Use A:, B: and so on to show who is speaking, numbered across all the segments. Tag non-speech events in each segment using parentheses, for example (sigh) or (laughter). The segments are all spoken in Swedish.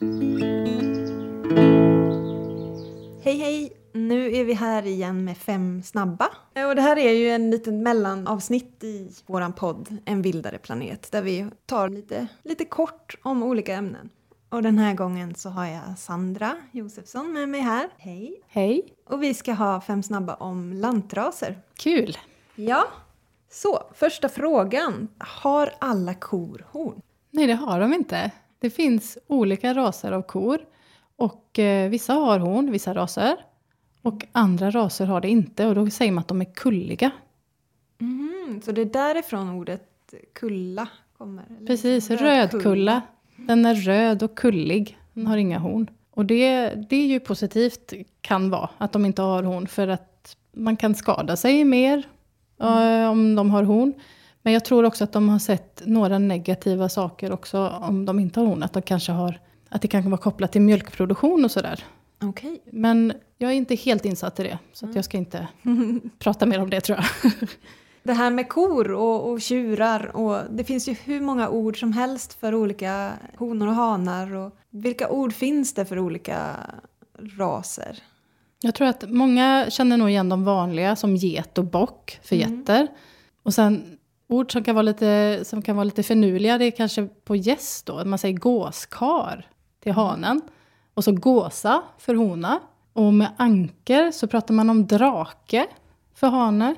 A: Hej hej! Nu är vi här igen med fem snabba. Och det här är ju en liten mellanavsnitt i våran podd En vildare planet där vi tar lite, lite kort om olika ämnen. Och den här gången så har jag Sandra Josefsson med mig här. Hej!
B: Hej!
A: Och vi ska ha fem snabba om lantraser.
B: Kul!
A: Ja, så första frågan. Har alla kor horn?
B: Nej, det har de inte. Det finns olika raser av kor. Och eh, vissa har horn, vissa raser. Och andra raser har det inte och då säger man att de är kulliga.
A: Mm, så det är därifrån ordet kulla kommer? eller?
B: Precis,
A: Rödkulla.
B: rödkulla. Den är röd och kullig. Den har inga horn. Och det, det är ju positivt, kan vara, att de inte har horn. För att man kan skada sig mer eh, om de har horn. Men jag tror också att de har sett några negativa saker också om de inte har horn. Att, de kanske har, att det kan vara kopplat till mjölkproduktion och sådär.
A: Okej.
B: Men jag är inte helt insatt i det. Så att jag ska inte prata mer om det tror jag. (laughs)
A: Det här med kor och, och tjurar och det finns ju hur många ord som helst för olika honor och hanar och vilka ord finns det för olika raser?
B: Jag tror att många känner nog igen de vanliga som get och bock för getter. Och sen ord som kan vara lite, som kan vara lite finurliga, det är kanske på gäss då. Man säger gåskar till hanen. Och så gåsa för hona. Och med anker så pratar man om drake för hane.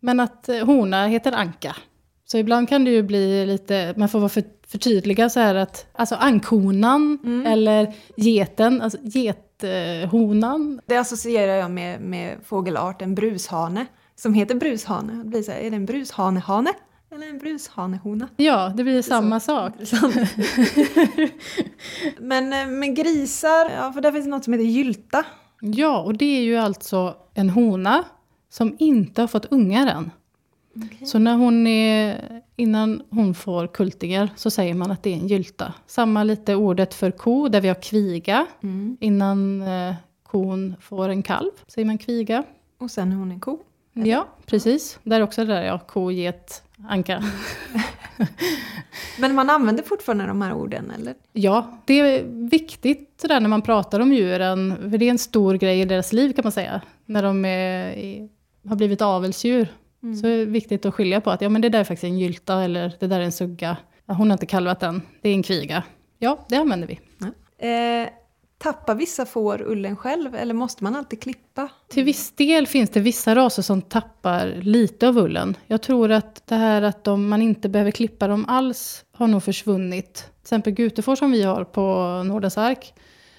B: Men att eh, hona heter anka. Så ibland kan det ju bli lite, man får vara för, förtydliga så här att, alltså ankhonan eller geten, alltså gethonan.
A: Det associerar jag med, med fågelarten brushane som heter brushane. Det blir så här, är det en brushanehane eller en brushanehona?
B: Ja, det blir samma sak. (laughs)
A: Men eh, med grisar, ja för där finns något som heter gylta.
B: Ja, och det är ju alltså en hona som inte har fått ungar än. Så när hon är, innan hon får kultingar så säger man att det är en gylta. Samma lite ordet för ko, där vi har kviga. Innan eh, kon får en kalv säger man kviga.
A: Och sen är hon en ko.
B: Ja, precis. Där är också det där, ja, ko, get, anka.
A: Men man använder fortfarande de här orden eller?
B: Ja, det är viktigt sådär när man pratar om djuren, för det är en stor grej i deras liv kan man säga. När de är, har blivit avelsdjur. Så är det viktigt att skilja på att ja, men det där är faktiskt en gylta eller det där är en sugga. Ja, hon har inte kalvat än, det är en kviga. Ja, det använder vi.
A: Eh, tappar vissa får ullen själv eller måste man alltid klippa?
B: Till viss del finns det vissa raser som tappar lite av ullen. Jag tror att det här att de, man inte behöver klippa dem alls har nog försvunnit. Till exempel gutefår som vi har på Nordens ark.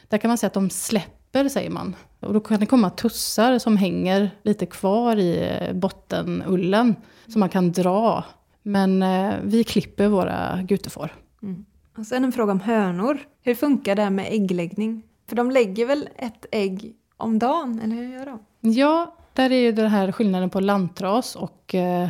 B: Där kan man säga att de släpper, säger man. Och då kan det komma tussar som hänger lite kvar i eh, bottenullen. Som man kan dra. Men eh, vi klipper våra gutefår.
A: Och sen en fråga om hönor. Hur funkar det här med äggläggning? För de lägger väl ett ägg om dagen, eller hur gör de?
B: Ja, där är ju den här skillnaden på lantras och eh,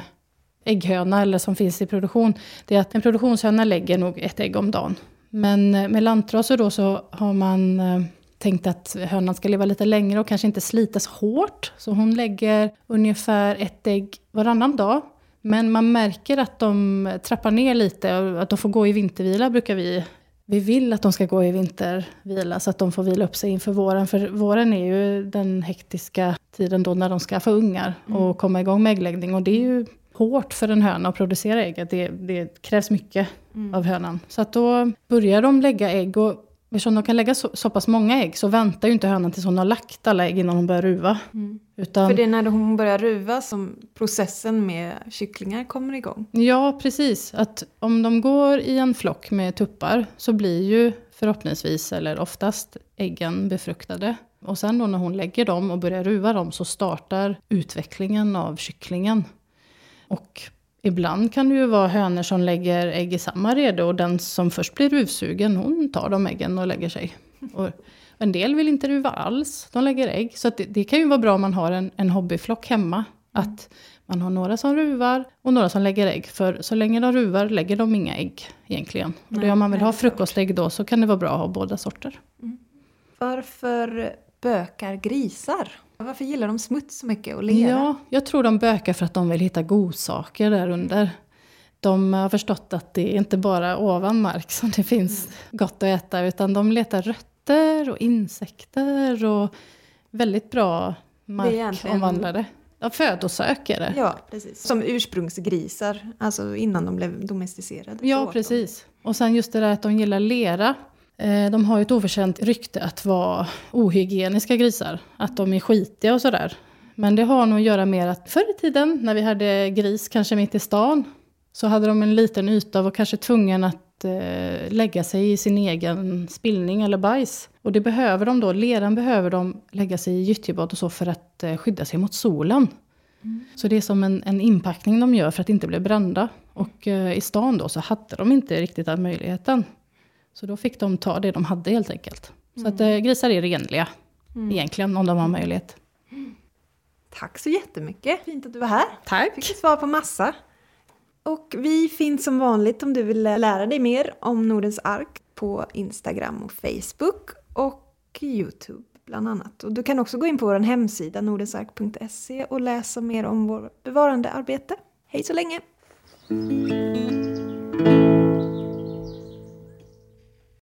B: ägghöna, eller som finns i produktion. Det är att en produktionshöna lägger nog ett ägg om dagen. Men eh, med lantraser då så har man eh, tänkt att hönan ska leva lite längre och kanske inte slitas hårt. Så hon lägger ungefär ett ägg varannan dag. Men man märker att de trappar ner lite och att de får gå i vintervila brukar vi vi vill att de ska gå i vintervila så att de får vila upp sig inför våren. För våren är ju den hektiska tiden då när de ska få ungar och komma igång med äggläggning. Och det är ju hårt för en höna att producera ägg. Det, det krävs mycket av hönan. Så att då börjar de lägga ägg. Och eftersom de kan lägga så, så pass många ägg så väntar ju inte hönan tills hon har lagt alla ägg innan hon börjar ruva. Utan,
A: För det är när hon börjar ruva som processen med kycklingar kommer igång.
B: Ja, precis. Att om de går i en flock med tuppar så blir ju förhoppningsvis, eller oftast, äggen befruktade. Och sen då när hon lägger dem och börjar ruva dem så startar utvecklingen av kycklingen. Och ibland kan det ju vara hönor som lägger ägg i samma rede och den som först blir ruvsugen hon tar de äggen och lägger sig. Och en del vill inte ruva alls, de lägger ägg. Så det, det kan ju vara bra om man har en, en hobbyflock hemma. Att man har några som ruvar och några som lägger ägg. För så länge de ruvar lägger de inga ägg egentligen. Och det, om man vill ha frukostägg då så kan det vara bra att ha båda sorter.
A: Varför bökar grisar? Varför gillar de smuts så mycket och lera?
B: Ja, jag tror de bökar för att de vill hitta godsaker där under. de har förstått att det är inte bara ovan mark som det finns gott att äta, utan de letar rötter och insekter och väldigt bra markomvandlare. Ja, födosök är det.
A: Ja, precis. Som ursprungsgrisar, alltså innan de blev domesticerade.
B: Ja, precis. Och sen just det där att de gillar lera. Eh, de har ju ett oförtjänt rykte att vara ohygieniska grisar. Att de är skitiga och sådär. Men det har nog att göra med att förr i tiden, när vi hade gris kanske mitt i stan, så hade de en liten yta och var kanske tvungen att eh, lägga sig i sin egen spillning eller bajs. Och det behöver de då, leran behöver de lägga sig i gyttjebad och så för att eh, skydda sig mot solen. Mm. Så det är som en, en inpackning de gör för att inte bli brända. Och eh, i stan då så hade de inte riktigt den möjligheten. Så då fick de ta det de hade helt enkelt. Så att eh, grisar är renliga mm. egentligen om de har möjlighet.
A: Tack så jättemycket, fint att du var här.
B: Tack.
A: Fick svar på massa. Och vi finns som vanligt om du vill lära dig mer om Nordens ark på Instagram och Facebook och Youtube bland annat. Och du kan också gå in på vår hemsida nordensark.se och läsa mer om vårt bevarandearbete. Hej så länge!